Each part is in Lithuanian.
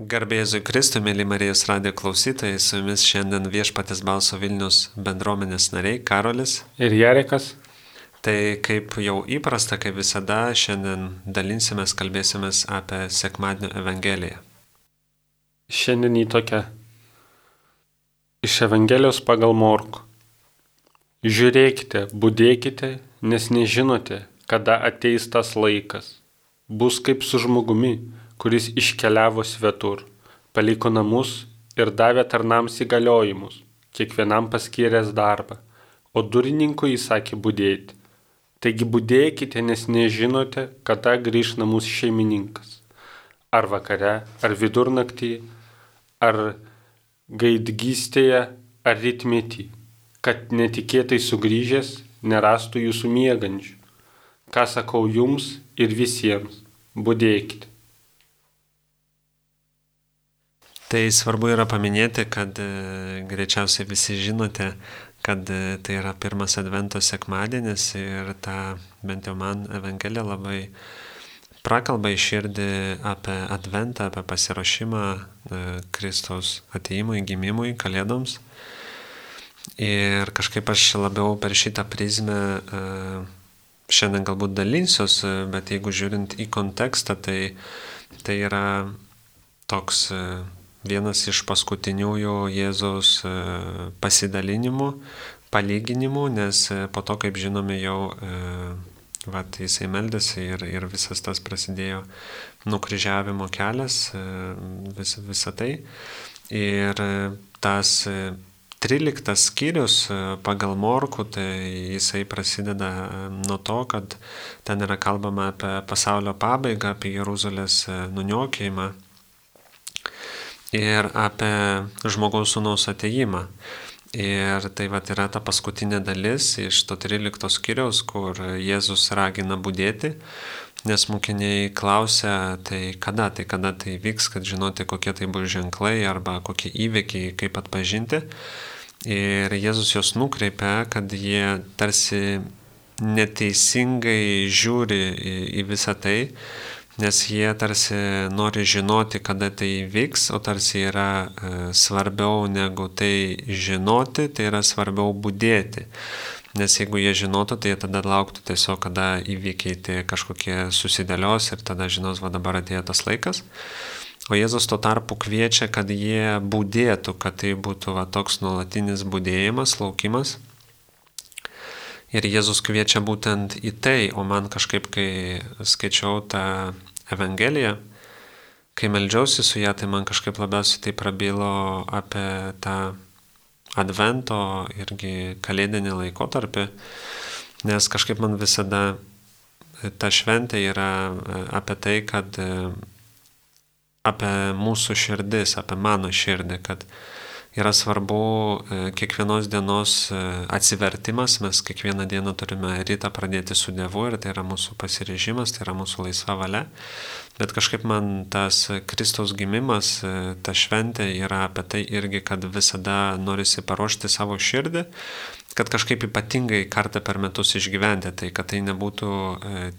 Garbėzui Kristui, mėly Marijos radijo klausytojai, su jumis šiandien viešpatės balso Vilnius bendruomenės nariai Karolis. Ir Jarekas. Tai kaip jau įprasta, kaip visada, šiandien dalinsimės, kalbėsimės apie Sekmadienio Evangeliją. Šiandien į tokią iš Evangelijos pagal Morku. Žiūrėkite, būdėkite, nes nežinote, kada ateis tas laikas. Bus kaip su žmogumi kuris iškeliavo svetur, paliko namus ir davė tarnams įgaliojimus, kiekvienam paskyręs darbą, o durininkui įsakė būdėti. Taigi būdėkite, nes nežinote, kada grįž namus šeimininkas. Ar vakare, ar vidurnaktį, ar gaidgystėje, ar rytmetį, kad netikėtai sugrįžęs nerastų jūsų miegančių. Ką sakau jums ir visiems, būdėkite. Tai svarbu yra paminėti, kad e, greičiausiai visi žinote, kad e, tai yra pirmas Advento sekmadienis ir ta bent jau man Evangelija labai prakalba iširdį apie Adventą, apie pasiruošimą e, Kristaus ateimui, gimimui, Kalėdoms. Ir kažkaip aš labiau per šitą prizmę šiandien galbūt dalinsiuos, bet jeigu žiūrint į kontekstą, tai, tai yra toks vienas iš paskutiniųjų Jėzaus e, pasidalinimų, palyginimų, nes e, po to, kaip žinome, jau e, vat, jisai meldėsi ir, ir visas tas prasidėjo nukryžiavimo kelias, vis, visa tai. Ir tas 13 skyrius pagal Morku, tai jisai prasideda nuo to, kad ten yra kalbama apie pasaulio pabaigą, apie Jeruzalės nuniokėjimą ir apie žmogaus sūnaus ateimą. Ir tai va yra ta paskutinė dalis iš to 13 skyriaus, kur Jėzus ragina būdėti, nes mokiniai klausia, tai kada, tai kada tai vyks, kad žinoti, kokie tai bus ženklai arba kokie įvykiai, kaip atpažinti. Ir Jėzus juos nukreipia, kad jie tarsi neteisingai žiūri į, į visą tai nes jie tarsi nori žinoti, kada tai vyks, o tarsi yra e, svarbiau negu tai žinoti, tai yra svarbiau būdėti. Nes jeigu jie žinotų, tai jie tada lauktų tiesiog, kada įvykiai tai kažkokie susidėlios ir tada žinos, va dabar atėjo tas laikas. O Jėzus tuo tarpu kviečia, kad jie būdėtų, kad tai būtų va, toks nuolatinis būdėjimas, laukimas. Ir Jėzus kviečia būtent į tai, o man kažkaip, kai skaičiau tą Evangeliją, kai meldžiausi su ją, tai man kažkaip labiausiai tai prabilo apie tą Advento irgi kalėdinį laikotarpį, nes kažkaip man visada ta šventė yra apie tai, kad apie mūsų širdis, apie mano širdį, kad yra svarbu e, kiekvienos dienos e, atsivertimas, mes kiekvieną dieną turime rytą pradėti su Dievu ir tai yra mūsų pasirežimas, tai yra mūsų laisva valia. Bet kažkaip man tas Kristaus gimimas, e, ta šventė yra apie tai irgi, kad visada norisi paruošti savo širdį, kad kažkaip ypatingai kartą per metus išgyventi, tai kad tai nebūtų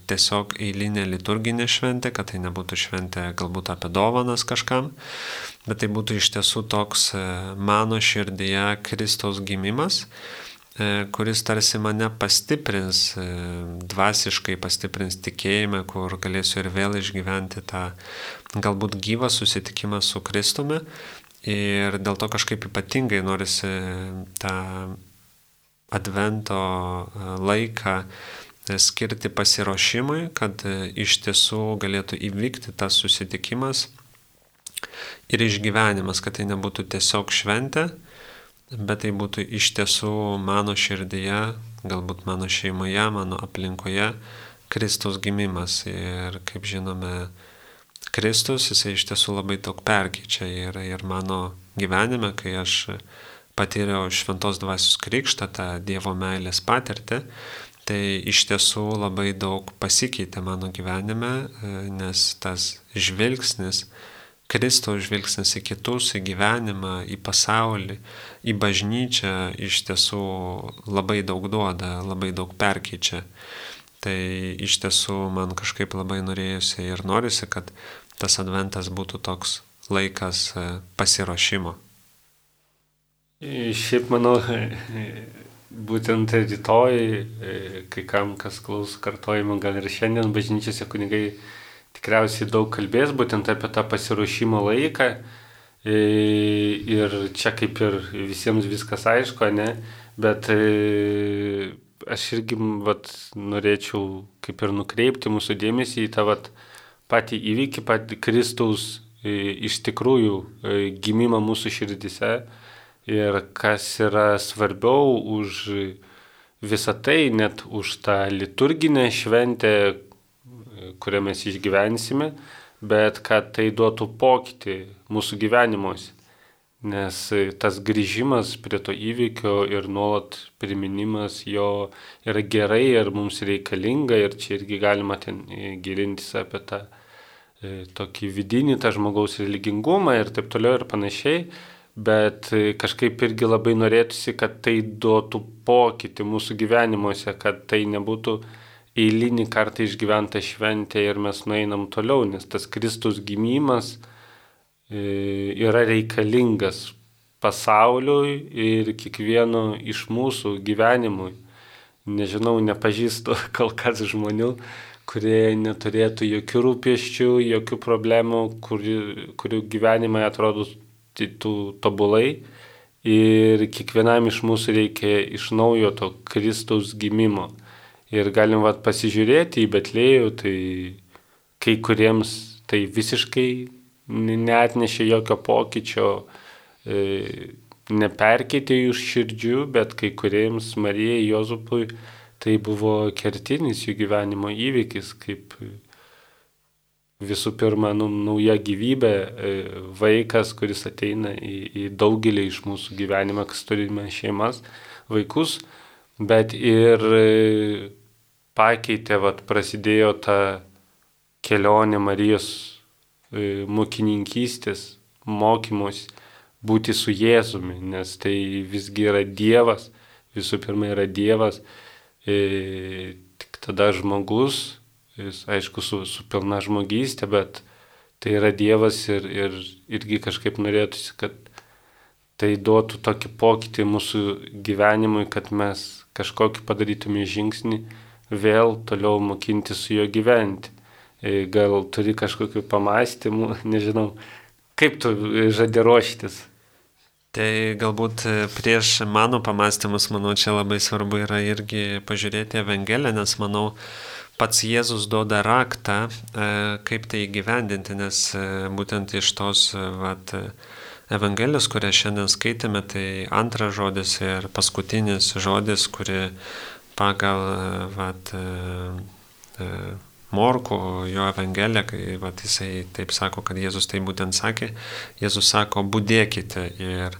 tiesiog eilinė liturginė šventė, kad tai nebūtų šventė galbūt apie dovanas kažkam, bet tai būtų iš tiesų toks e, mano širdyje Kristaus gimimas, e, kuris tarsi mane pastiprins, e, dvasiškai pastiprins tikėjimą, kur galėsiu ir vėl išgyventi tą galbūt gyvą susitikimą su Kristumi. Ir dėl to kažkaip ypatingai norisi tą advento laiką skirti pasiruošimui, kad iš tiesų galėtų įvykti tas susitikimas ir išgyvenimas, kad tai nebūtų tiesiog šventė, bet tai būtų iš tiesų mano širdyje, galbūt mano šeimoje, mano aplinkoje Kristus gimimas. Ir kaip žinome, Kristus, jisai iš tiesų labai daug perkyčia ir, ir mano gyvenime, kai aš patyriau šventos dvasios krikštą, tą Dievo meilės patirtį, tai iš tiesų labai daug pasikeitė mano gyvenime, nes tas žvilgsnis, Kristaus žvilgsnis į kitus, į gyvenimą, į pasaulį, į bažnyčią iš tiesų labai daug duoda, labai daug perkeičia. Tai iš tiesų man kažkaip labai norėjusi ir norisi, kad tas adventas būtų toks laikas pasiruošimo. Šiaip manau, būtent rytoj, kai kam kas klaus kartojimo, gal ir šiandien bažnyčiose kunigai tikriausiai daug kalbės būtent apie tą pasiruošimo laiką. Ir čia kaip ir visiems viskas aišku, ne? Bet aš irgi vat, norėčiau kaip ir nukreipti mūsų dėmesį į tą vat, patį įvykį, patį Kristaus iš tikrųjų gimimą mūsų širdise ir kas yra svarbiau už visą tai, net už tą liturginę šventę, kurią mes išgyvensime, bet kad tai duotų pokytį mūsų gyvenimuose. Nes tas grįžimas prie to įvykio ir nuolat priminimas jo yra gerai ir mums reikalinga ir čia irgi galima ten gilintis apie tą e, tokį vidinį, tą žmogaus religingumą ir taip toliau ir panašiai bet e, kažkaip irgi labai norėtųsi, kad tai duotų pokytį mūsų gyvenimuose, kad tai nebūtų eilinį kartą išgyventa šventė ir mes nueinam toliau, nes tas Kristus gimimas e, yra reikalingas pasauliui ir kiekvieno iš mūsų gyvenimui. Nežinau, nepažįstu kol kas žmonių, kurie neturėtų jokių rūpeščių, jokių problemų, kurių, kurių gyvenimai atrodo tų tobulai ir kiekvienam iš mūsų reikia iš naujo to Kristaus gimimo. Ir galim vat, pasižiūrėti į Betlėjų, tai kai kuriems tai visiškai neatnešė jokio pokyčio, e, neperkeitė jų širdžių, bet kai kuriems Marijai Jozupui tai buvo kertinis jų gyvenimo įvykis, kaip visų pirma nu, nauja gyvybė, e, vaikas, kuris ateina į, į daugelį iš mūsų gyvenimą, kas turime šeimas, vaikus, bet ir e, pakeitė, vat, prasidėjo ta kelionė Marijos e, mokininkystės, mokymus būti su Jėzumi, nes tai visgi yra Dievas, visų pirma yra Dievas, tik tada žmogus jis aišku su, su pilna žmogystė, bet tai yra Dievas ir, ir irgi kažkaip norėtųsi, kad tai duotų tokį pokytį mūsų gyvenimui, kad mes kažkokį padarytume žingsnį vėl toliau mokinti su juo gyventi. E, gal turi kažkokių pamastymų, nežinau, kaip tu žadi ruoštis. Tai galbūt prieš mano pamastymus, manau, čia labai svarbu yra irgi pažiūrėti Evangeliją, nes manau, pats Jėzus duoda raktą, e, kaip tai įgyvendinti, nes e, būtent iš tos e, vat, Evangelijos, kurią šiandien skaitėme, tai antras žodis ir paskutinis žodis, kuri pagal vat, Morko, jo Evangeliją, kai vat, jisai taip sako, kad Jėzus tai būtent sakė, Jėzus sako, būdėkite. Ir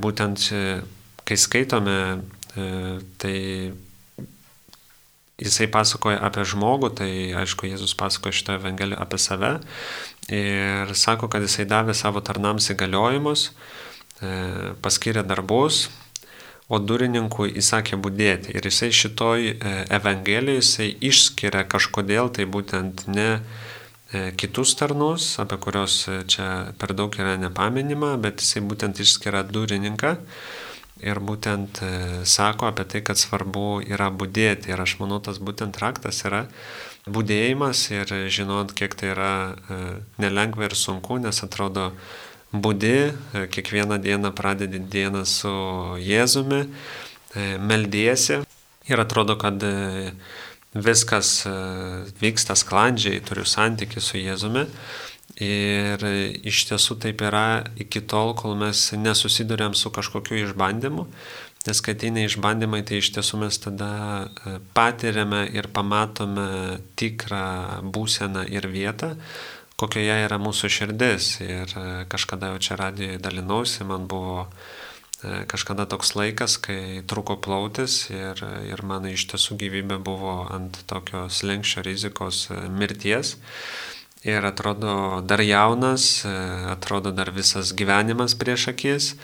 būtent, kai skaitome, tai jisai pasakoja apie žmogų, tai aišku, Jėzus pasakoja šitą Evangeliją apie save ir sako, kad jisai davė savo tarnams įgaliojimus, e, paskyrė darbus, o durininkui įsakė būdėti. Ir jisai šitoj e, Evangelijoje jisai išskiria kažkodėl, tai būtent ne e, kitus tarnus, apie kurios čia per daug yra nepaminima, bet jisai būtent išskiria durininką ir būtent e, sako apie tai, kad svarbu yra būdėti. Ir aš manau, tas būtent raktas yra būdėjimas ir žinot, kiek tai yra e, nelengva ir sunku, nes atrodo, būdi, e, kiekvieną dieną pradedi dieną su Jėzumi, meldiesi ir atrodo, kad viskas vyksta sklandžiai, turiu santykių su Jėzumi. Ir iš tiesų taip yra iki tol, kol mes nesusidurėm su kažkokiu išbandymu, nes kai ateina išbandymai, tai iš tiesų mes tada e, patiriame ir pamatome tikrą būseną ir vietą, kokioje yra mūsų širdis. Ir e, kažkada jau čia radijoje dalinausi, man buvo e, kažkada toks laikas, kai truko plautis ir, ir mano iš tiesų gyvybė buvo ant tokios lenkščio rizikos mirties ir atrodo dar jaunas, e, atrodo dar visas gyvenimas prieš akis,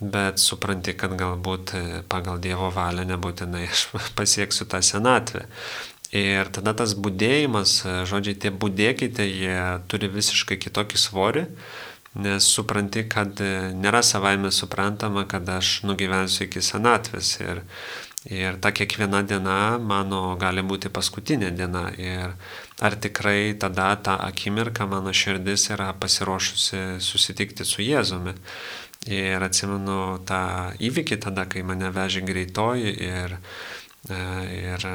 bet supranti, kad galbūt e, pagal Dievo valią nebūtinai aš pasieksiu tą senatvę. Ir tada tas būdėjimas, žodžiai tie būdėkite, jie turi visiškai kitokį svorį, nes supranti, kad nėra savaime suprantama, kad aš nugyvensiu iki senatvės. Ir, ir ta kiekviena diena mano gali būti paskutinė diena. Ir ar tikrai tada tą akimirką mano širdis yra pasiruošusi susitikti su Jėzumi. Ir atsimenu tą įvykį tada, kai mane vežė greitoji ir, ir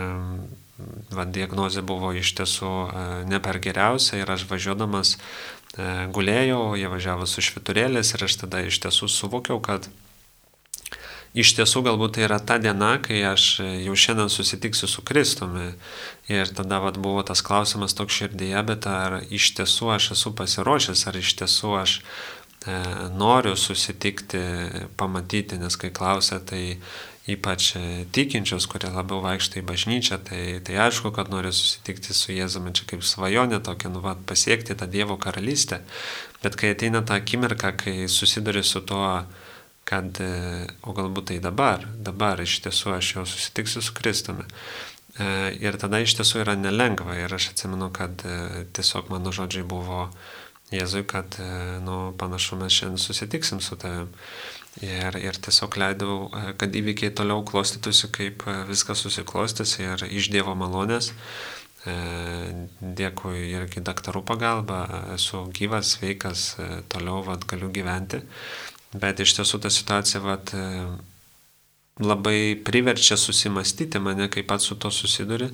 va, diagnozė buvo iš tiesų e, ne per geriausia ir aš važiuodamas e, gulėjau, jie važiavo su šviturėlės ir aš tada iš tiesų suvokiau, kad iš tiesų galbūt tai yra ta diena, kai aš jau šiandien susitiksiu su Kristumi. Ir tada vat, buvo tas klausimas toks širdyje, bet ar iš tiesų aš esu pasiruošęs, ar iš tiesų aš e, noriu susitikti, pamatyti, nes kai klausia, tai ypač e, tikinčius, kurie labiau vaikšto į bažnyčią, tai, tai aišku, kad nori susitikti su Jėzumi, čia kaip svajonė tokia, nu, va, pasiekti tą Dievo karalystę. Bet kai ateina ta akimirka, kai susiduri su tuo, kad, e, o galbūt tai dabar, dabar iš tiesų aš jau susitiksiu su Kristumi. E, ir tada iš tiesų yra nelengva ir aš atsimenu, kad tiesiog mano žodžiai buvo Jėzui, kad, nu, panašu, mes šiandien susitiksim su tavim. Ir, ir tiesiog leidau, e, kad įvykiai toliau klostytųsi, kaip e, viskas susiklostys ir iš Dievo malonės. E, dėkui irgi daktarų pagalba, esu gyvas, sveikas, toliau vat, galiu gyventi. Bet iš tiesų ta situacija vat, labai priverčia susimastyti mane, kaip pats su to susiduri,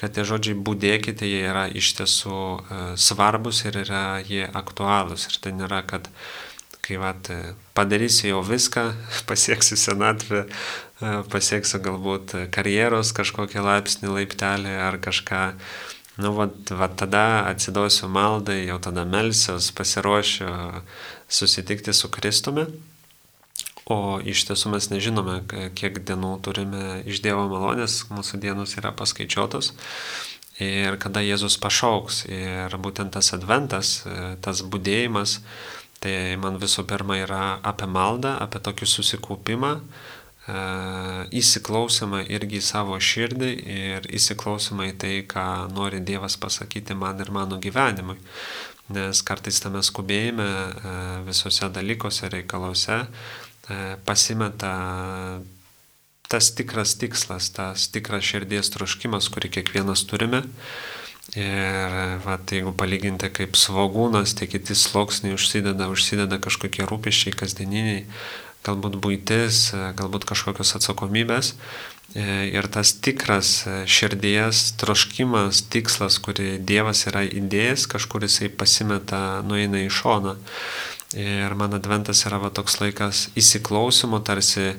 kad tie žodžiai būdėkite, jie yra iš tiesų svarbus ir yra jie aktualūs. Ir tai nėra, kad kai vat, padarysiu jau viską, pasieksiu senatvę, e, pasieksiu galbūt karjeros kažkokią laipsnį laiptelį ar kažką. Nu, vat, vat tada atsidosiu maldai, jau tada melsiuos, pasiruošiu susitikti su Kristumi. O iš tiesų mes nežinome, kiek dienų turime iš Dievo malonės, mūsų dienos yra paskaičiuotos. Ir kada Jėzus pašauks. Ir būtent tas adventas, e, tas būdėjimas, Tai man visų pirma yra apie maldą, apie tokį susikaupimą, e, įsiklausimą irgi į savo širdį ir įsiklausimą į tai, ką nori Dievas pasakyti man ir mano gyvenimui. Nes kartais tame skubėjime e, visose dalykuose, reikaluose e, pasimeta tas tikras tikslas, tas tikras širdies troškimas, kurį kiekvienas turime. Ir va, tai jeigu palyginti kaip svagūnas, tai kiti sloksniai užsideda, užsideda kažkokie rūpeščiai kasdieniniai, galbūt būtis, galbūt kažkokios atsakomybės. E, ir tas tikras širdies troškimas, tikslas, kurį Dievas yra įdėjęs, kažkur jisai pasimeta, nueina į šoną. Ir man adventas yra va, toks laikas įsiklausimo, tarsi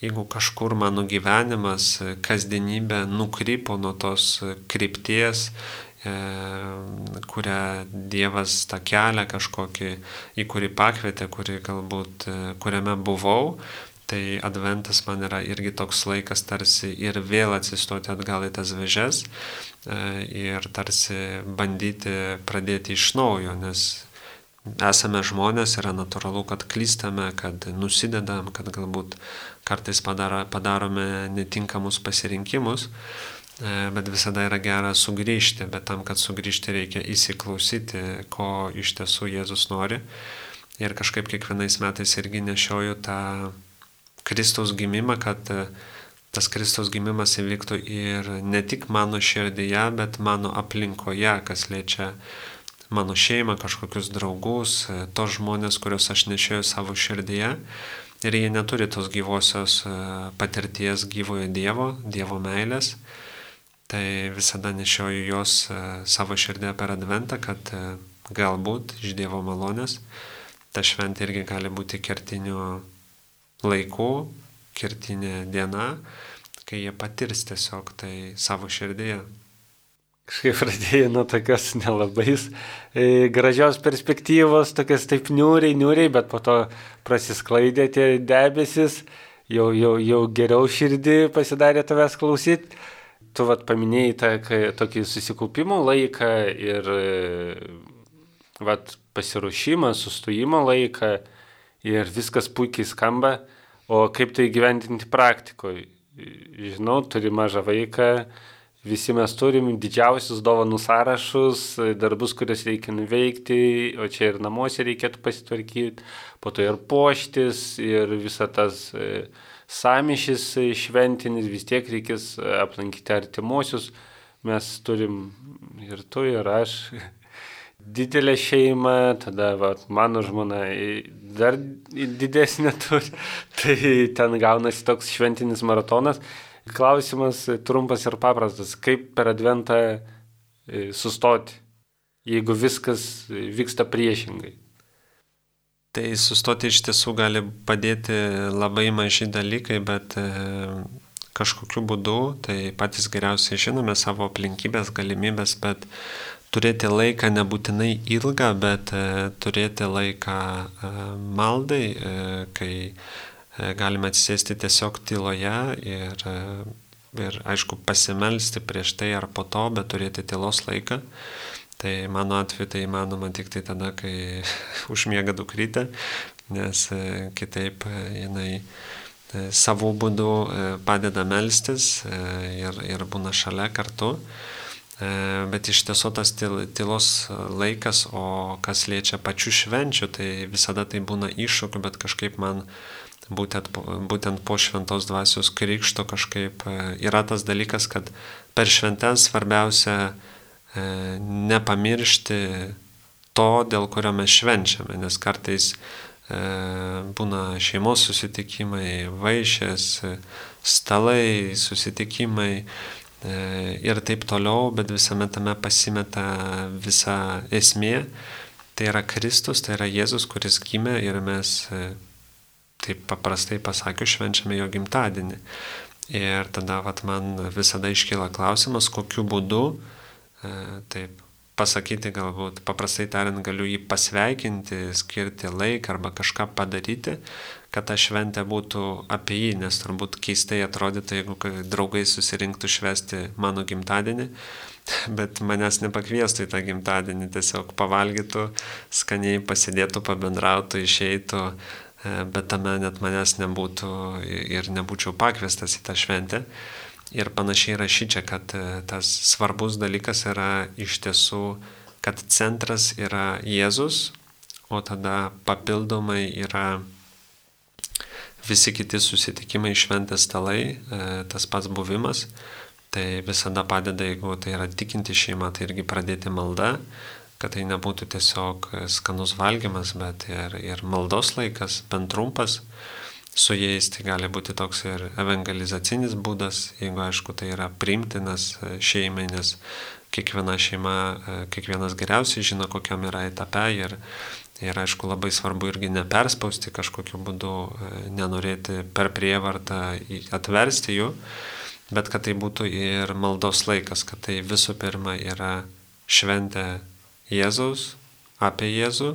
jeigu kažkur mano gyvenimas, kasdienybė nukrypo nuo tos krypties E, kurią Dievas tą kelią kažkokį, į kurį pakvietė, kurį galbūt, e, kuriame buvau, tai adventas man yra irgi toks laikas tarsi ir vėl atsistoti atgal į tas vežes e, ir tarsi bandyti pradėti iš naujo, nes esame žmonės, yra natūralu, kad klystame, kad nusidedam, kad galbūt kartais padaro, padarome netinkamus pasirinkimus. E, bet visada yra gera sugrįžti, bet tam, kad sugrįžti reikia įsiklausyti, ko iš tiesų Jėzus nori. Ir kažkaip kiekvienais metais irgi nešioju tą Kristaus gimimą, kad e, tas Kristaus gimimas įvyktų ir ne tik mano širdyje, bet mano aplinkoje, kas liečia mano šeimą, kažkokius draugus, e, tos žmonės, kuriuos aš nešioju savo širdyje. Ir jie neturi tos gyvosios patirties gyvojo Dievo, Dievo meilės tai visada nešioju jos e, savo širdė per adventą, kad e, galbūt iš Dievo malonės ta šventė irgi gali būti kertinių laikų, kertinė diena, kai jie patirs tiesiog tai savo širdėje. Kažkaip pradėjai nuo tokios nelabai e, gražios perspektyvos, tokias taip niūriai, niūriai, bet po to prasisklaidė tie debesis, jau, jau, jau geriau širdį pasidarė tavęs klausyti tu vat paminėjai tą tokį susikaupimo laiką ir vat pasiruošimą, sustojimo laiką ir viskas puikiai skamba, o kaip tai gyventinti praktikoje. Žinau, turi mažą vaiką visi mes turim didžiausius dovanų sąrašus, darbus, kuriuos reikia nuveikti, o čia ir namuose reikėtų pasitvarkyti, po to ir poštis, ir visa tas e, samišis šventinis, vis tiek reikės aplankyti artimuosius. Mes turim ir tu, ir aš didelę šeimą, tada va, mano žmona dar didesnė turi, tai ten gaunasi toks šventinis maratonas. Klausimas trumpas ir paprastas. Kaip per adventą e, sustoti, jeigu viskas vyksta priešingai? Tai sustoti iš tiesų gali padėti labai maži dalykai, bet e, kažkokiu būdu, tai patys geriausiai žinome savo aplinkybės, galimybės, bet turėti laiką nebūtinai ilgą, bet e, turėti laiką maldai, kai E, galime atsisėsti tiesiog tyloje ir, e, ir aišku, pasimelsti prieš tai ar po to, bet turėti tylos laiką. Tai mano atveju tai įmanoma tik tai tada, kai užmiega dukrytė, nes e, kitaip jinai savo būdu padeda melstis ir, ir būna šalia kartu. Bet iš tiesų tas tylos laikas, o kas liečia pačių švenčių, tai visada tai būna iššūkių, bet kažkaip man būtent, būtent po šventos dvasios krikšto kažkaip e, yra tas dalykas, kad per šventes svarbiausia e, nepamiršti to, dėl kurio mes švenčiame, nes kartais e, būna šeimos susitikimai, vaišės, stalai, susitikimai ir taip toliau, bet visame tame pasimeta visa esmė. Tai yra Kristus, tai yra Jėzus, kuris gimė ir mes taip paprastai pasakius, švenčiame jo gimtadienį. Ir tada vat, man visada iškyla klausimas, kokiu būdu, e, taip pasakyti galbūt, paprastai tariant, galiu jį pasveikinti, skirti laiką arba kažką padaryti, kad ta šventė būtų apie jį, nes turbūt keistai atrodytų, jeigu draugai susirinktų švesti mano gimtadienį, bet manęs nepakviestų į tą gimtadienį, tiesiog pavalgytų, skaniai pasidėtų, pabendrautų, išeitų E, bet tame net manęs nebūtų ir nebūčiau pakviestas į tą šventę. Ir panašiai yra šičia, kad e, tas svarbus dalykas yra iš tiesų, kad centras yra Jėzus, o tada papildomai yra visi kiti susitikimai, šventės stalai, e, tas pats buvimas. Tai visada padeda, jeigu tai yra tikinti šeima, tai irgi pradėti maldą, kad tai nebūtų tiesiog skanus valgymas, bet ir, ir maldos laikas, bent trumpas. Su jais tai gali būti toks ir evangelizacinis būdas, jeigu aišku tai yra primtinas šeimai, nes kiekviena šeima, kiekvienas geriausiai žino, kokiam yra etape ir, ir aišku labai svarbu irgi neperspausti kažkokiu būdu, nenorėti per prievartą atversti jų, bet kad tai būtų ir maldos laikas, kad tai visų pirma yra šventė Jėzaus, apie Jėzų,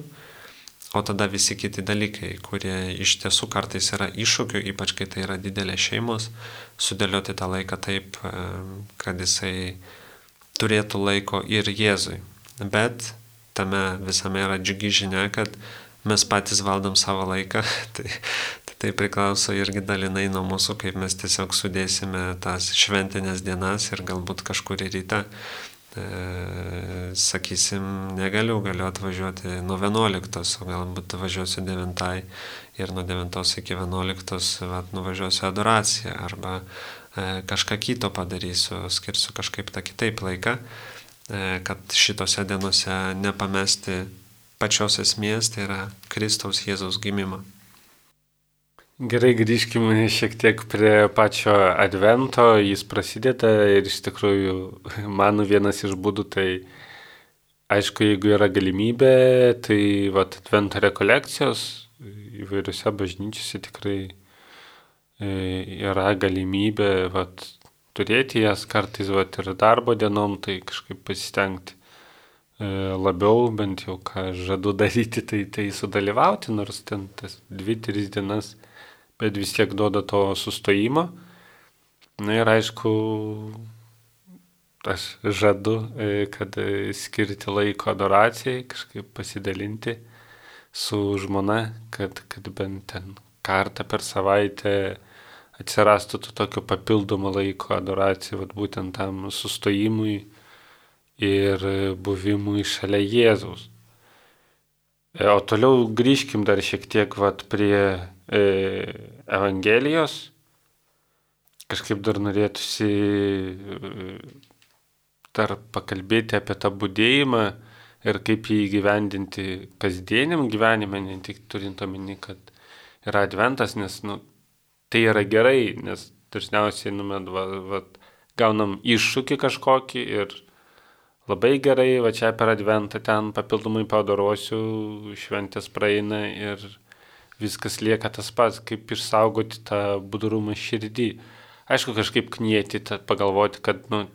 o tada visi kiti dalykai, kurie iš tiesų kartais yra iššūkių, ypač kai tai yra didelės šeimos, sudėlioti tą laiką taip, kad jisai turėtų laiko ir Jėzui. Bet tame visame yra džiugi žinia, kad mes patys valdom savo laiką, tai, tai priklauso irgi dalinai nuo mūsų, kaip mes tiesiog sudėsime tas šventinės dienas ir galbūt kažkurį rytą e, sakysim, negaliu, galiu atvažiuoti nuo 11, o galbūt važiuosiu 9 ir nuo 9 iki 11 vat, nuvažiuosiu adoraciją arba e, kažką kito padarysiu, skirsiu kažkaip tą kitaip laiką, e, kad šitose dienose nepamesti pačios esmės, tai yra Kristaus Jėzaus gimimo. Gerai, grįžkime šiek tiek prie pačio advento, jis prasideda ir iš tikrųjų mano vienas iš būdų tai, aišku, jeigu yra galimybė, tai vat, advento rekolekcijos įvairiose bažnyčiose tikrai e, yra galimybė vat, turėti jas kartais vat, ir darbo dienom, tai kažkaip pasistengti e, labiau, bent jau ką žadu daryti, tai, tai sudalyvauti, nors ten tas dvi, tris dienas bet vis tiek duoda to sustojimo. Na ir aišku, aš žadu, e, kad e, skirti laiko adoracijai, kažkaip pasidalinti su žmona, kad, kad bent ten kartą per savaitę atsirastų to tokio papildomo laiko adoracijai, vat, būtent tam sustojimui ir buvimui šalia Jėzaus. E, o toliau grįžkim dar šiek tiek vat, prie Evangelijos. Kažkaip dar norėtųsi e, dar pakalbėti apie tą būdėjimą ir kaip jį įgyvendinti kasdieniam gyvenime, ne tik turint omeny, kad yra adventas, nes nu, tai yra gerai, nes dažniausiai numet, va, va, gaunam iššūkį kažkokį ir labai gerai, va čia per adventą ten papildomai padarosiu, šventės praeina ir viskas lieka tas pats, kaip išsaugoti tą budrumą širdį. Aišku, kažkaip knieti, pagalvoti, kad nu,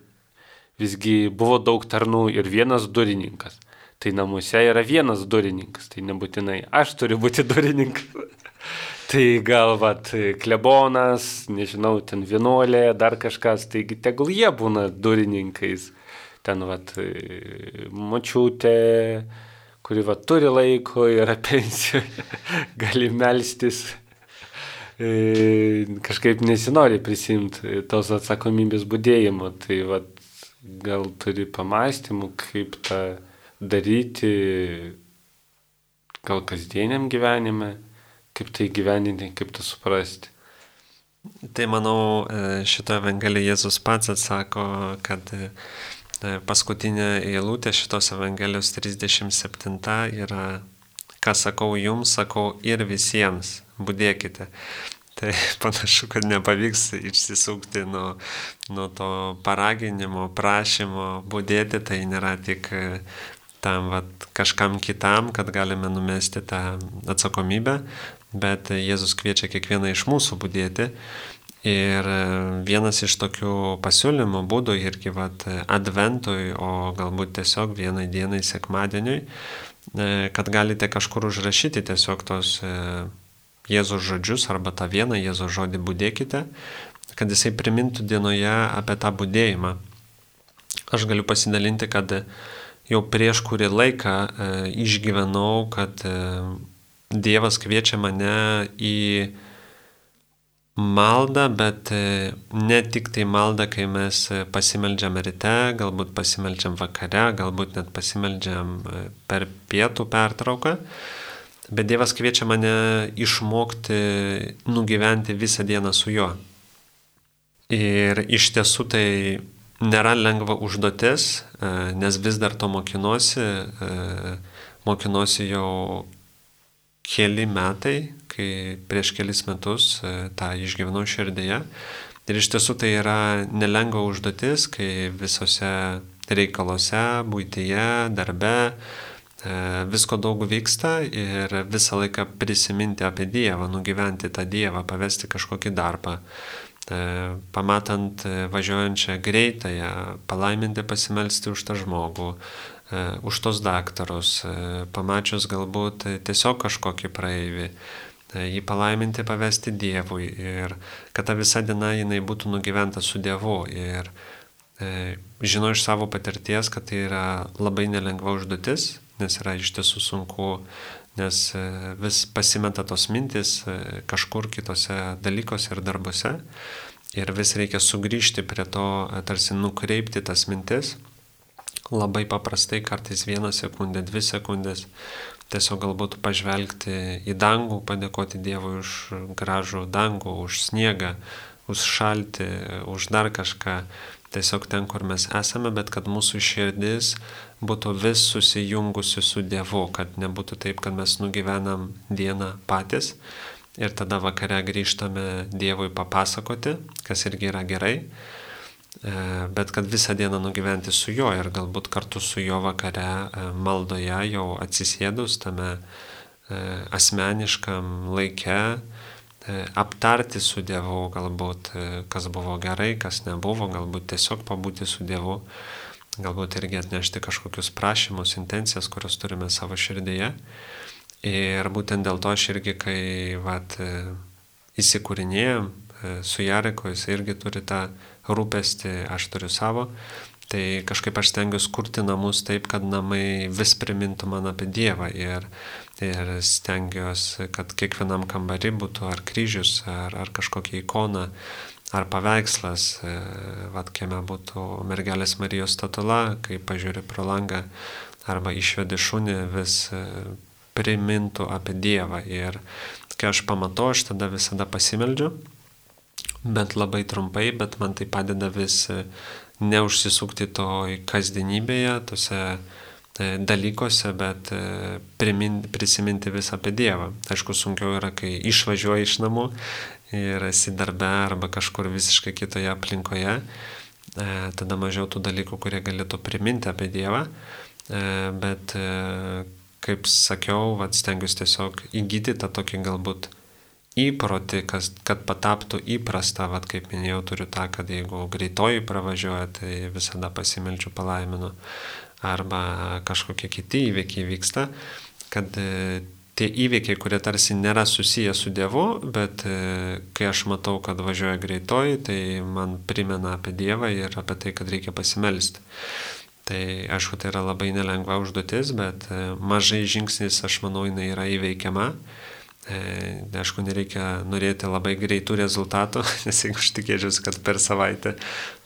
visgi buvo daug tarnų ir vienas durininkas. Tai namuose yra vienas durininkas, tai nebūtinai aš turiu būti durininkas. tai gal vat klebonas, nežinau, ten vienuolė, dar kažkas, taigi tegul jie būna durininkais ten vat, močiutė, kuri vat, turi laiko, yra pensijoje, gali melstis. E, kažkaip nesinori prisimti tos atsakomybės būdėjimo, tai vat, gal turi pamastymų, kaip tą daryti, gal kasdieniam gyvenime, kaip tai gyveninti, kaip tą suprasti. Tai manau, e, šito Evangelijoje Jėzus pats atsako, kad E, paskutinė eilutė šitos Evangelijos 37 yra, ką sakau jums, sakau ir visiems, būdėkite. Tai panašu, kad nepavyks išsisukti nuo, nuo to paraginimo, prašymo būdėti, tai nėra tik e, tam vat, kažkam kitam, kad galime numesti tą atsakomybę, bet Jėzus kviečia kiekvieną iš mūsų būdėti Ir e, vienas iš tokių pasiūlymų būdų irgi vat, adventui, o galbūt tiesiog vienai dienai sekmadieniui, e, kad galite kažkur užrašyti tiesiog tos e, Jėzos žodžius arba tą vieną Jėzos žodį būdėkite, kad jisai primintų dienoje apie tą būdėjimą. Aš galiu pasidalinti, kad jau prieš kurį laiką išgyvenau, kad Dievas kviečia mane į maldą, bet e, ne tik tai maldą, kai mes e, pasimeldžiam ryte, galbūt pasimeldžiam vakare, galbūt net pasimeldžiam e, per pietų pertrauką, bet Dievas kviečia mane išmokti nugyventi visą dieną su juo. Ir iš tiesų tai nėra lengva užduotis, nes vis dar to mokinuosi, mokinuosi jau keli metai, kai prieš kelis metus e, tą išgyvenau širdėje. Ir iš tiesų tai yra nelengva užduotis, kai visose reikaluose, būtyje, darbe, e, visko daug vyksta ir visą laiką prisiminti apie Dievą, nugyventi tą Dievą, pavesti kažkokį darbą, e, pamatant važiuojančią greitąją, palaiminti pasimelsti už tą žmogų, už tos daktarus, pamačius galbūt tiesiog kažkokį praeivį, jį palaiminti, pavesti Dievui ir kad ta visa diena jinai būtų nugyventa su Dievu. Ir e, žinau iš savo patirties, kad tai yra labai nelengva užduotis, nes yra iš tiesų sunku, nes e, vis pasimeta tos mintis e, kažkur kitose dalykuose ir darbuose. Ir vis reikia sugrįžti prie to, e, tarsi nukreipti tas mintis. Labai paprastai, kartais vieną sekundę, dvi sekundės, tiesiog galbūt pažvelgti į dangų, padėkoti Dievui už gražų dangų, už sniegą, už šaltį, už dar kažką, tiesiog ten, kur mes esame, bet kad mūsų širdis būtų vis susijungusi su Dievu, kad nebūtų taip, kad mes nugyvenam dieną patys ir tada vakare grįžtame Dievui papasakoti, kas irgi yra gerai bet kad visą dieną nugyventi su juo ir galbūt kartu su juo vakare e, maldoje jau atsisėdus tame e, asmeniškam laike, aptarti su Dievu, galbūt kas buvo gerai, kas nebuvo, galbūt tiesiog pabūti su Dievu, galbūt irgi atnešti kažkokius prašymus, intencijas, kurios turime savo širdyje. Ir būtent dėl to aš irgi, kai vat, įsikūrinėjom su Jareku, jis irgi turi tą rūpestį, aš turiu savo, Tai kažkaip aš stengiuosi kurti namus taip, kad namai vis primintų man apie Dievą ir, ir stengiuosi, kad kiekvienam kambarį būtų ar kryžius, ar, ar kažkokia ikona, ar paveikslas, e, vad kieme būtų mergelės Marijos statula, kai pažiūri pro langą, arba išvedi šunį, vis e, primintų apie Dievą. Ir kai aš pamatau, aš tada visada pasimeldžiu, bet labai trumpai, bet man tai padeda vis e, neužsisukti to kasdienybėje, tose e, dalykuose, bet primin, prisiminti vis apie Dievą. Aišku, sunkiau yra, kai išvažiuoji iš namų ir esi darbe arba kažkur visiškai kitoje aplinkoje, tada mažiau tų dalykų, kurie galėtų priminti apie Dievą. E, bet e, kaip sakiau, vat, stengiuosi tiesiog įgyti tą tokį galbūt įprotį, kas, kad pataptų įprasta, vat, kaip minėjau, turiu tą, kad jeigu greitoji pravažiuoja, tai visada pasimelčiu palaiminu, arba kažkokie kiti įvykiai vyksta, kad e, tie įvykiai, kurie tarsi nėra susiję su Dievu, bet kai aš matau, kad važiuoja greitoji, tai man primena apie Dievą ir apie tai, kad reikia pasimelsti. Tai aišku, tai yra labai nelengva užduotis, bet e, mažai žingsnis, aš manau, jinai yra įveikiama. E, aišku, nereikia norėti labai greitų rezultatų, nes jeigu aš tikėčiausi, kad per savaitę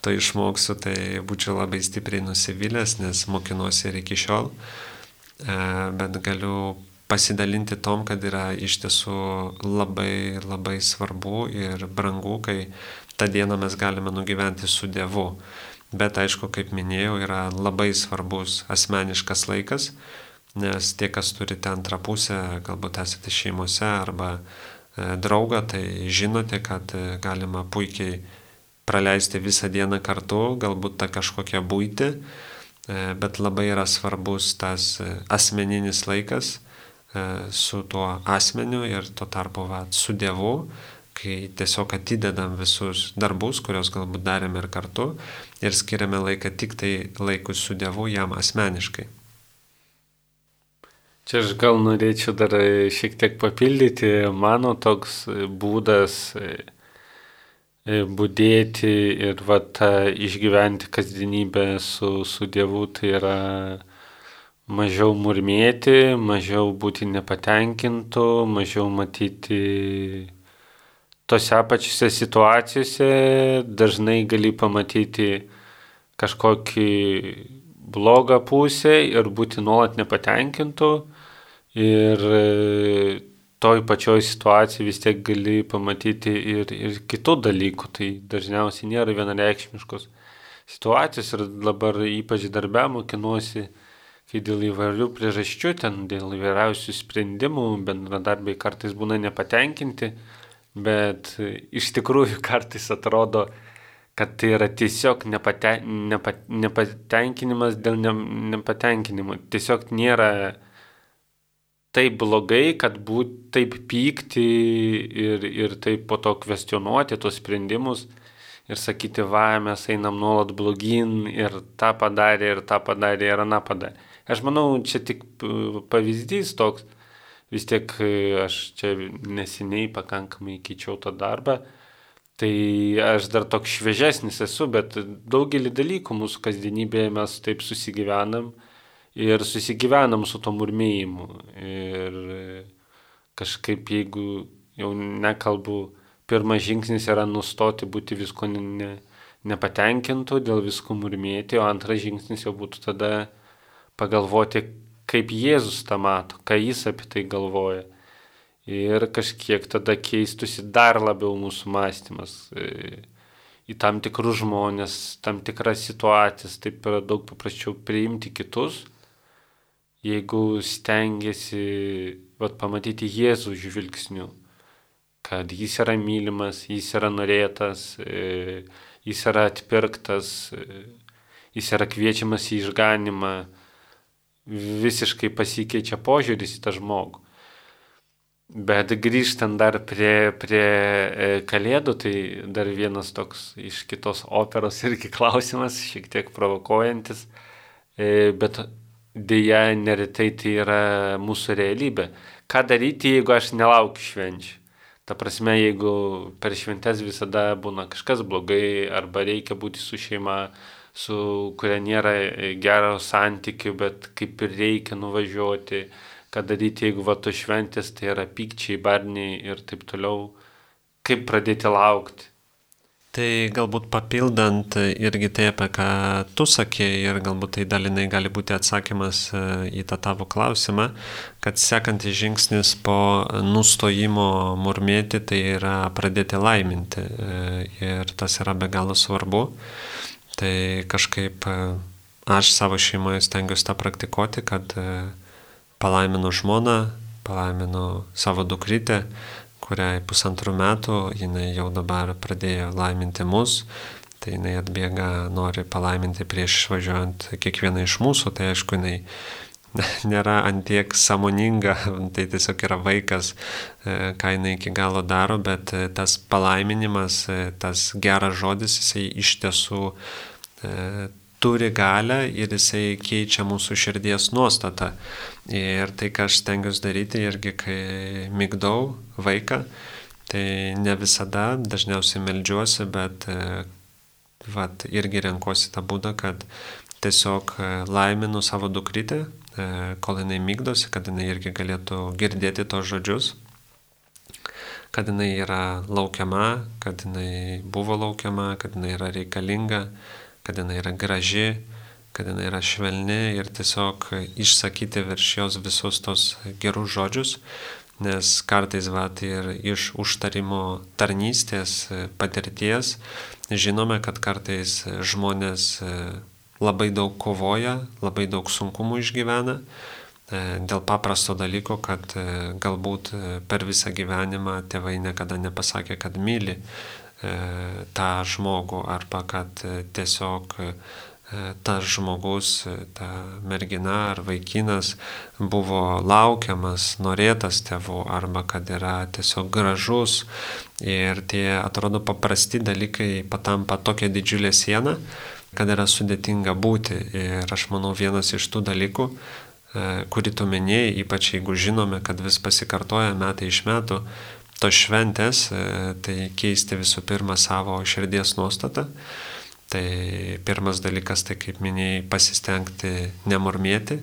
to išmoksiu, tai būčiau labai stipriai nusivylęs, nes mokinuosi ir iki šiol. E, bet galiu pasidalinti tom, kad yra iš tiesų labai labai svarbu ir brangu, kai tą dieną mes galime nugyventi su Dievu. Bet aišku, kaip minėjau, yra labai svarbus asmeniškas laikas, nes tie, kas turite antrą pusę, galbūt esate šeimose arba e, draugą, tai žinote, kad e, galima puikiai praleisti visą dieną kartu, galbūt ta kažkokia būti, e, bet labai yra svarbus tas asmeninis laikas su tuo asmeniu ir tuo tarpu va, su Dievu, kai tiesiog atidedam visus darbus, kuriuos galbūt darėme ir kartu ir skiriame laiką tik tai laikus su Dievu jam asmeniškai. Čia aš gal norėčiau dar šiek tiek papildyti, mano toks būdas e, e, būdėti ir va, tą išgyventi kasdienybę su, su Dievu, tai yra mažiau murmėti, mažiau būti nepatenkintų, mažiau matyti tose pačiose situacijose dažnai gali pamatyti kažkokį blogą pusę ir būti nuolat nepatenkintų. Ir e, toj pačioj situacijai vis tiek gali pamatyti ir, ir kitų dalykų. Tai dažniausiai nėra vienareikšmiškos situacijos ir dabar ypač darbę mokinuosi, kai dėl įvairių priežasčių, ten dėl įvairiausių sprendimų bendradarbiai kartais būna nepatenkinti bet iš tikrųjų kartais atrodo, kad tai yra tiesiog nepate, nepa, nepatenkinimas dėl ne, nepatenkinimo. Tiesiog nėra taip blogai, kad būt taip pykti ir, ir taip po to kvestionuoti tos sprendimus ir sakyti, va, mes einam nuolat blogin ir tą padarė, ir tą padarė, ir aną padarė. Aš manau, čia tik pavyzdys toks, vis tiek e, aš čia neseniai pakankamai keičiau tą darbą, tai aš dar toks šviežesnis esu, bet daugelį dalykų mūsų kasdienybėje mes taip susigyvenam ir susigyvenam su to murmėjimu. Ir kažkaip jeigu jau nekalbu, pirmas žingsnis yra nustoti būti visko ne, nepatenkintų, dėl visko murmėti, o antras žingsnis jau būtų tada pagalvoti, kaip Jėzus tą mato, ką jis apie tai galvoja. Ir kažkiek tada keistusi dar labiau mūsų mąstymas e, į tam tikrus žmonės, tam tikras situacijas, taip yra daug paprasčiau priimti kitus, jeigu stengiasi vat, pamatyti Jėzų žvilgsnių, kad jis yra mylimas, jis yra norėtas, e, jis yra atpirktas, e, jis yra kviečiamas į išganimą visiškai pasikeičia požiūris į tą žmogų. Bet grįžtant dar prie, prie e, kalėdų, tai dar vienas toks iš kitos operos irgi klausimas, šiek tiek provokuojantis, bet dėja neretai tai yra mūsų realybė. Ką daryti, jeigu aš nelaukiu švenčių? Ta prasme, jeigu per šventes visada būna kažkas blogai, arba reikia būti su šeima, su kuria nėra gero santykių, bet kaip ir reikia nuvažiuoti, ką daryti, jeigu va to šventės tai yra pykčiai, barniai ir taip toliau, kaip pradėti laukti. Tai galbūt papildant irgi tai, apie ką tu sakėjai ir galbūt tai dalinai gali būti atsakymas e, į tą tavo klausimą, kad sekantis žingsnis po nustojimo murmėti tai yra pradėti laiminti e, ir tas yra be galo svarbu. Tai kažkaip e, aš savo šeimoje stengiuosi tą praktikuoti, kad palaiminu žmoną, palaiminu savo dukrytę, kuriai pusantrų metų, jinai jau dabar pradėjo laiminti mus, tai jinai atbėga, nori palaiminti prieš išvažiuojant kiekvieną iš mūsų, tai aišku, jinai nėra antiek samoninga, tai tiesiog yra vaikas, e, ką jinai iki galo daro, bet e, tas palaiminimas, e, tas geras žodis, jisai iš tiesų turi galę ir jisai keičia mūsų širdies nuostatą. Ir tai, ką aš stengiuosi daryti, irgi kai mygdau vaiką, tai ne visada, dažniausiai melžiuosi, bet vat, irgi renkuosi tą būdą, kad tiesiog e, laiminu savo dukrytę, e, kol jinai mygdosi, kad jinai irgi galėtų girdėti tos žodžius, kad jinai yra laukiama, kad jinai buvo laukiama, kad jinai yra reikalinga, kad jinai yra graži, kad jinai yra švelni ir tiesiog išsakyti virš jos visus tos gerus žodžius, nes kartais vat ir iš užtarimo tarnystės patirties žinome, kad kartais žmonės labai daug kovoja, labai daug sunkumų išgyvena e, dėl paprasto dalyko, kad e, galbūt e, per visą gyvenimą tėvai niekada nepasakė, kad myli tą žmogų arba kad tiesiog tas žmogus, ta mergina ar vaikinas buvo laukiamas, norėtas tėvų arba kad yra tiesiog gražus. Ir tie atrodo paprasti dalykai patampa tokia didžiulė siena, kad yra sudėtinga būti. Ir aš manau vienas iš tų dalykų, kurį tu minėjai, ypač jeigu žinome, kad vis pasikartoja metai iš metų, tos šventės, tai keisti visų pirma savo širdies nuostatą. Tai pirmas dalykas, tai kaip minėjai, pasistengti nemurmėti,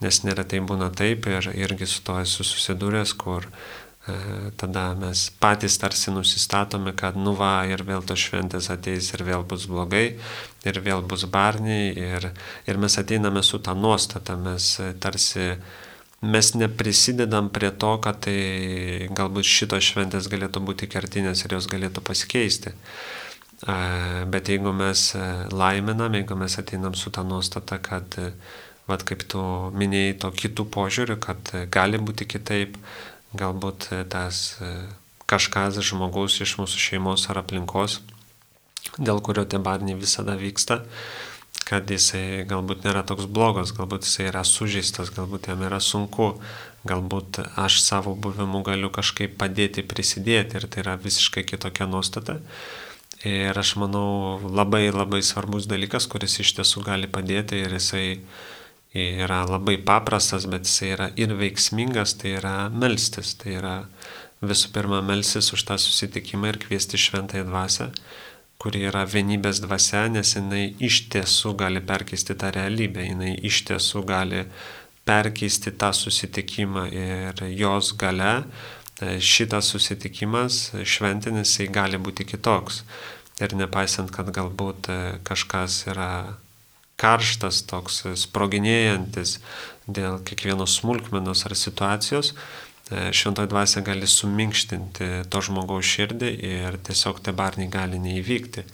nes neretai būna taip ir irgi su to esu susidūręs, kur e, tada mes patys tarsi nusistatome, kad nu va ir vėl tos šventės ateis ir vėl bus blogai, ir vėl bus barniai, ir, ir mes ateiname su tą nuostatą, mes tarsi mes neprisidedam prie to, kad tai galbūt šitos šventės galėtų būti kertinės ir jos galėtų pasikeisti. Bet jeigu mes laiminam, jeigu mes ateinam su tą nuostatą, kad, vad kaip tu minėjai, to kitų požiūrių, kad gali būti kitaip, galbūt tas kažkas žmogus iš mūsų šeimos ar aplinkos, dėl kurio tie barniai visada vyksta, kad jisai galbūt nėra toks blogas, galbūt jisai yra sužeistas, galbūt jam yra sunku, galbūt aš savo buvimu galiu kažkaip padėti, prisidėti ir tai yra visiškai kitokia nuostata. Ir aš manau labai labai svarbus dalykas, kuris iš tiesų gali padėti ir jisai yra labai paprastas, bet jisai yra ir veiksmingas, tai yra melstis. Tai yra visų pirma melstis už tą susitikimą ir kviesti šventąją dvasę, kuri yra vienybės dvasia, nes jinai iš tiesų gali perkeisti tą realybę, jinai iš tiesų gali perkeisti tą susitikimą ir jos gale šitas susitikimas šventinis jisai gali būti kitoks. Ir nepaisant, kad galbūt e, kažkas yra karštas, toks sproginėjantis dėl kiekvienos smulkmenos ar situacijos, šventoji dvasia gali suminkštinti to žmogaus širdį ir tiesiog tie barniai gali neįvykti.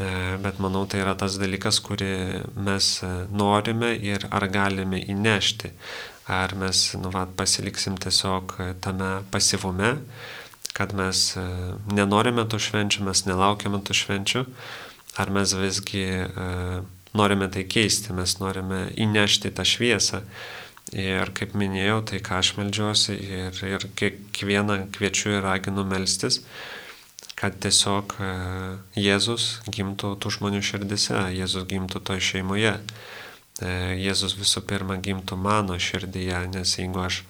E, bet manau, tai yra tas dalykas, kurį mes norime ir ar galime įnešti ar mes nu, va, pasiliksim tiesiog tame pasivume, kad mes e, nenorime tų švenčių, mes nelaukiame tų švenčių, ar mes visgi e, norime tai keisti, mes norime įnešti tą šviesą. Ir kaip minėjau, tai ką aš melžiuosi ir, ir kiekvieną kviečiu ir raginu melstis, kad tiesiog e, Jėzus gimtų tų žmonių širdise, Jėzus gimtų toje šeimoje. E, Jėzus visų pirma gimtų mano širdyje, nes jeigu aš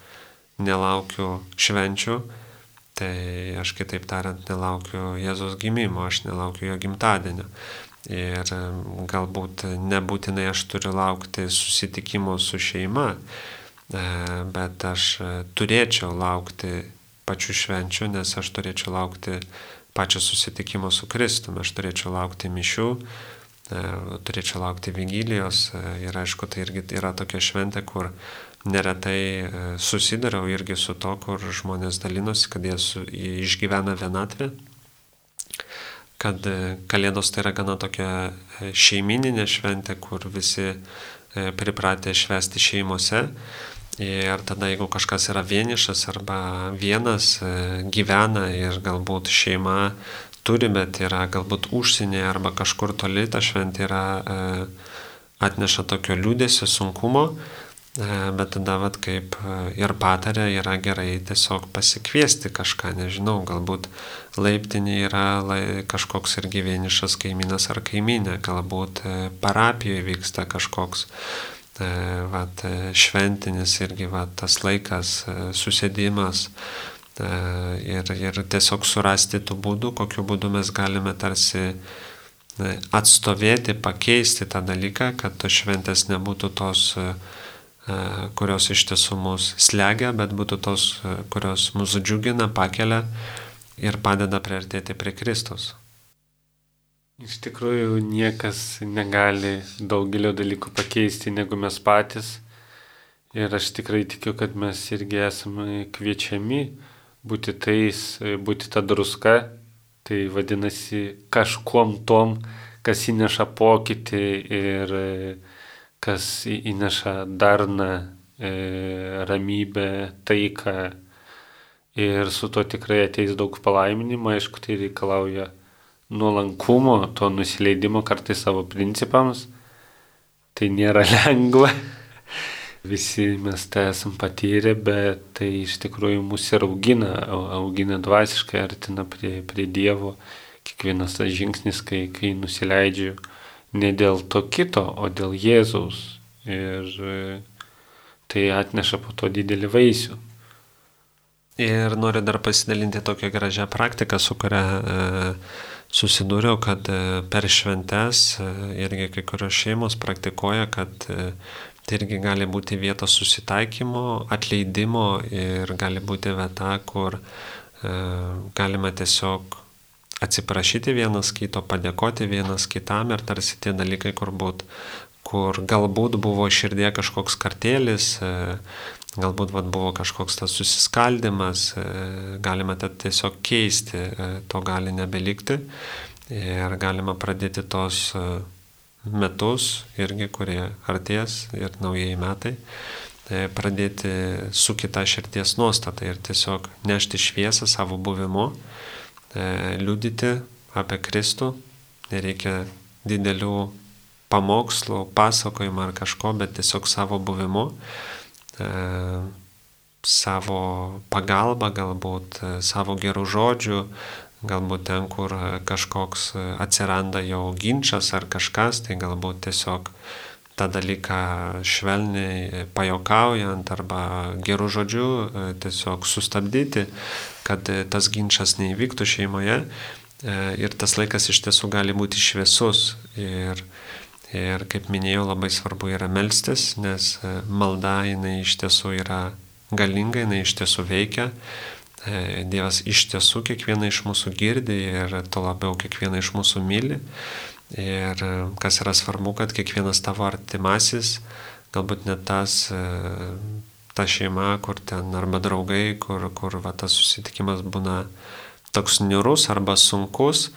nelaukiu švenčių, tai aš kitaip tariant nelaukiu Jėzus gimimo, aš nelaukiu jo gimtadienio. Ir galbūt nebūtinai aš turiu laukti susitikimo su šeima, bet aš turėčiau laukti pačių švenčių, nes aš turėčiau laukti pačio susitikimo su Kristumi, aš turėčiau laukti mišių, turėčiau laukti vigilijos ir aišku, tai irgi yra tokia šventė, kur neretai susidariau irgi su to, kur žmonės dalinosi, kad jie išgyvena vienatvę kad e, Kalėdos tai yra gana tokia e, šeimininė šventė, kur visi e, pripratę švesti šeimose. Ir tada jeigu kažkas yra vienišas arba vienas gyvena ir galbūt šeima turi, bet yra galbūt užsienė arba kažkur toli, ta šventė yra atneša tokio liūdėsio, sunkumo, bet tada, vat, kaip e, ir patarė, yra gerai tiesiog pasikviesti kažką, nežinau, galbūt laiptinė yra lai, kažkoks ir gyvenišas kaimynas ar kaiminė, galbūt e, parapijoje vyksta kažkoks vat, šventinis irgi vat, tas laikas, susėdimas ir, ir tiesiog surasti tų būdų, kokiu būdu mes galime tarsi atstovėti, pakeisti tą dalyką, kad tos šventės nebūtų tos uh, E, kurios iš tiesų mus slegia, bet būtų tos, e, kurios mūsų džiugina, pakelia ir padeda priartėti prie Kristus. Iš tikrųjų, niekas negali daugelio dalykų pakeisti negu mes patys. Ir aš tikrai tikiu, kad mes irgi esame kviečiami būti tais, būti ta druska. Tai vadinasi kažkuom tom, kas įneša pokytį ir kas įneša darną, e, ramybę, taiką ir su to tikrai ateis daug palaiminimo, aišku, tai reikalauja nuolankumo, to nusileidimo kartais savo principams. Tai nėra lengva. Visi mes tai esam patyrę, bet tai iš tikrųjų mus ir augina, augina dvasiškai, artina prie, prie Dievo. Kiekvienas tas žingsnis, kai, kai nusileidžiu ne dėl to kito, o dėl Jėzaus. Ir e, tai atneša po to didelį vaisių. Ir noriu dar pasidalinti tokią gražią praktiką, su kuria e, susidūriau, kad e, per šventes irgi kai kurios šeimos praktikuoja, kad tai irgi gali būti vietos susitaikymo, atleidimo ir gali būti vieta, kur galima tiesiog atsiprašyti vienas kito, padėkoti vienas kitam ir tarsi tie dalykai, kur, būt, kur galbūt buvo širdė kažkoks kartėlis, e, galbūt vat, buvo kažkoks tas susiskaldimas, e, galima tad tiesiog keisti, e, to gali nebelikti. Ir galima pradėti tos metus irgi, kurie arties ir naujieji metai pradėti su kita širties nuostata ir tiesiog nešti šviesą savo buvimu, e, liudyti apie Kristų, nereikia didelių pamokslų, pasakojimų ar kažko, bet tiesiog savo buvimu, e, savo pagalba, galbūt e, savo gerų žodžių, galbūt ten, kur kažkoks atsiranda jau ginčas ar kažkas, tai galbūt tiesiog tą dalyką švelniai pajokaujant arba gerų žodžių tiesiog sustabdyti, kad e, tas ginčas neįvyktų šeimoje e, ir tas laikas iš tiesų gali būti šviesus. Ir, ir kaip minėjau, labai svarbu yra melstis, nes e, malda jinai iš tiesų yra galinga, jinai iš tiesų veikia. Dievas iš tiesų kiekvieną iš mūsų girdi ir to labiau kiekvieną iš mūsų myli. Ir kas yra svarbu, kad kiekvienas tavo artimasis, galbūt net tas ta šeima, kur ten arba draugai, kur, kur va, tas susitikimas būna toks niurus arba sunkus,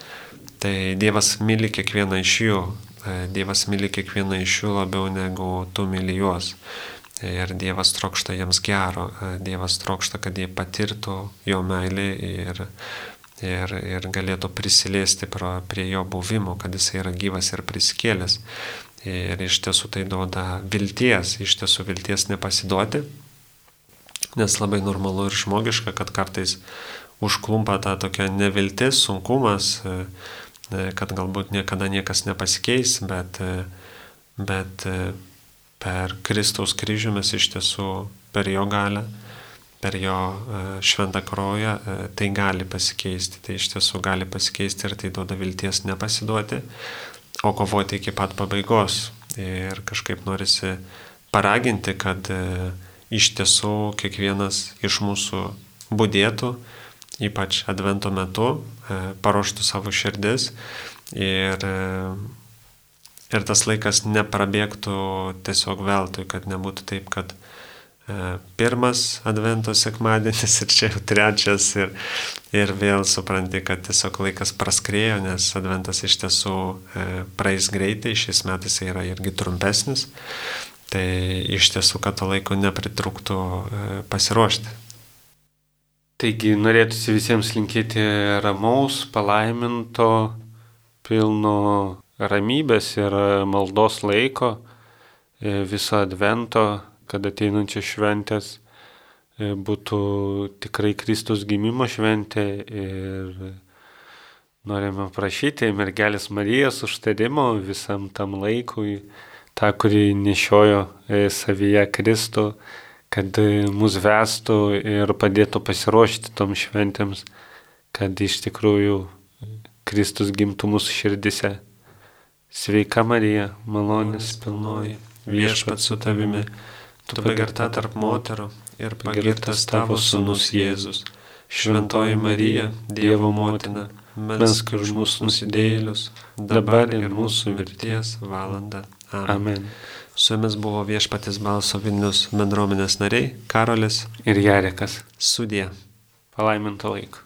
tai Dievas myli kiekvieną iš jų. E, Dievas myli kiekvieną iš jų labiau negu tu myli juos. Ir Dievas trokšta jiems gero, e, Dievas trokšta, kad jie patirtų jo meilį ir, ir, ir galėtų prisiliesti prie jo buvimo, kad jis yra gyvas ir prisikėlęs. Ir iš tiesų tai duoda vilties, iš tiesų vilties nepasiduoti, nes labai normalu ir žmogiška, kad kartais užklumpa ta tokia neviltis, sunkumas, e, e, kad galbūt niekada niekas nepasikeis, bet, e, bet per Kristaus kryžių mes iš tiesų per jo galę, per jo šventą kroją tai gali pasikeisti, tai iš tiesų gali pasikeisti ir tai duoda vilties nepasiduoti, o kovoti iki pat pabaigos. Ir kažkaip norisi paraginti, kad iš tiesų kiekvienas iš mūsų būdėtų, ypač advento metu, e, paruoštų savo širdis ir, e, ir tas laikas neprabėgtų tiesiog veltui, kad nebūtų taip, kad pirmas advento sekmadienis ir čia jau trečias ir, ir vėl supranti, kad tiesiog laikas praskrėjo, nes adventas iš tiesų praeis greitai, šiais metais yra irgi trumpesnis Tai iš tiesų, kad to laiko nepritrūktų e, pasiruošti. Taigi norėtųsi visiems linkėti ramaus, palaiminto, pilno ramybės ir maldos laiko e, viso advento, kad ateinančios šventės e, būtų tikrai Kristus gimimo šventė ir norime prašyti mergelės Marijos užtarimo visam tam laikui tą, kurį nešiojo e, savyje Kristų, kad e, mus vestų ir padėtų pasiruošti tom šventėms, kad iš tikrųjų Kristus gimtų mūsų širdise. Sveika Marija, malonės pilnoji, viešpat su tavimi, tu pagarta tarp moterų ir pagirtas tavo sunus Jėzus. Šventoji Marija, Dievo motina, mes už mūsų nusidėlius, dabar ir mūsų mirties valanda. Amen. Amen. Su jumis buvo viešpatis balso Vilnius bendruomenės nariai Karolis ir Jarekas. Sudė. Palaiminto laiko.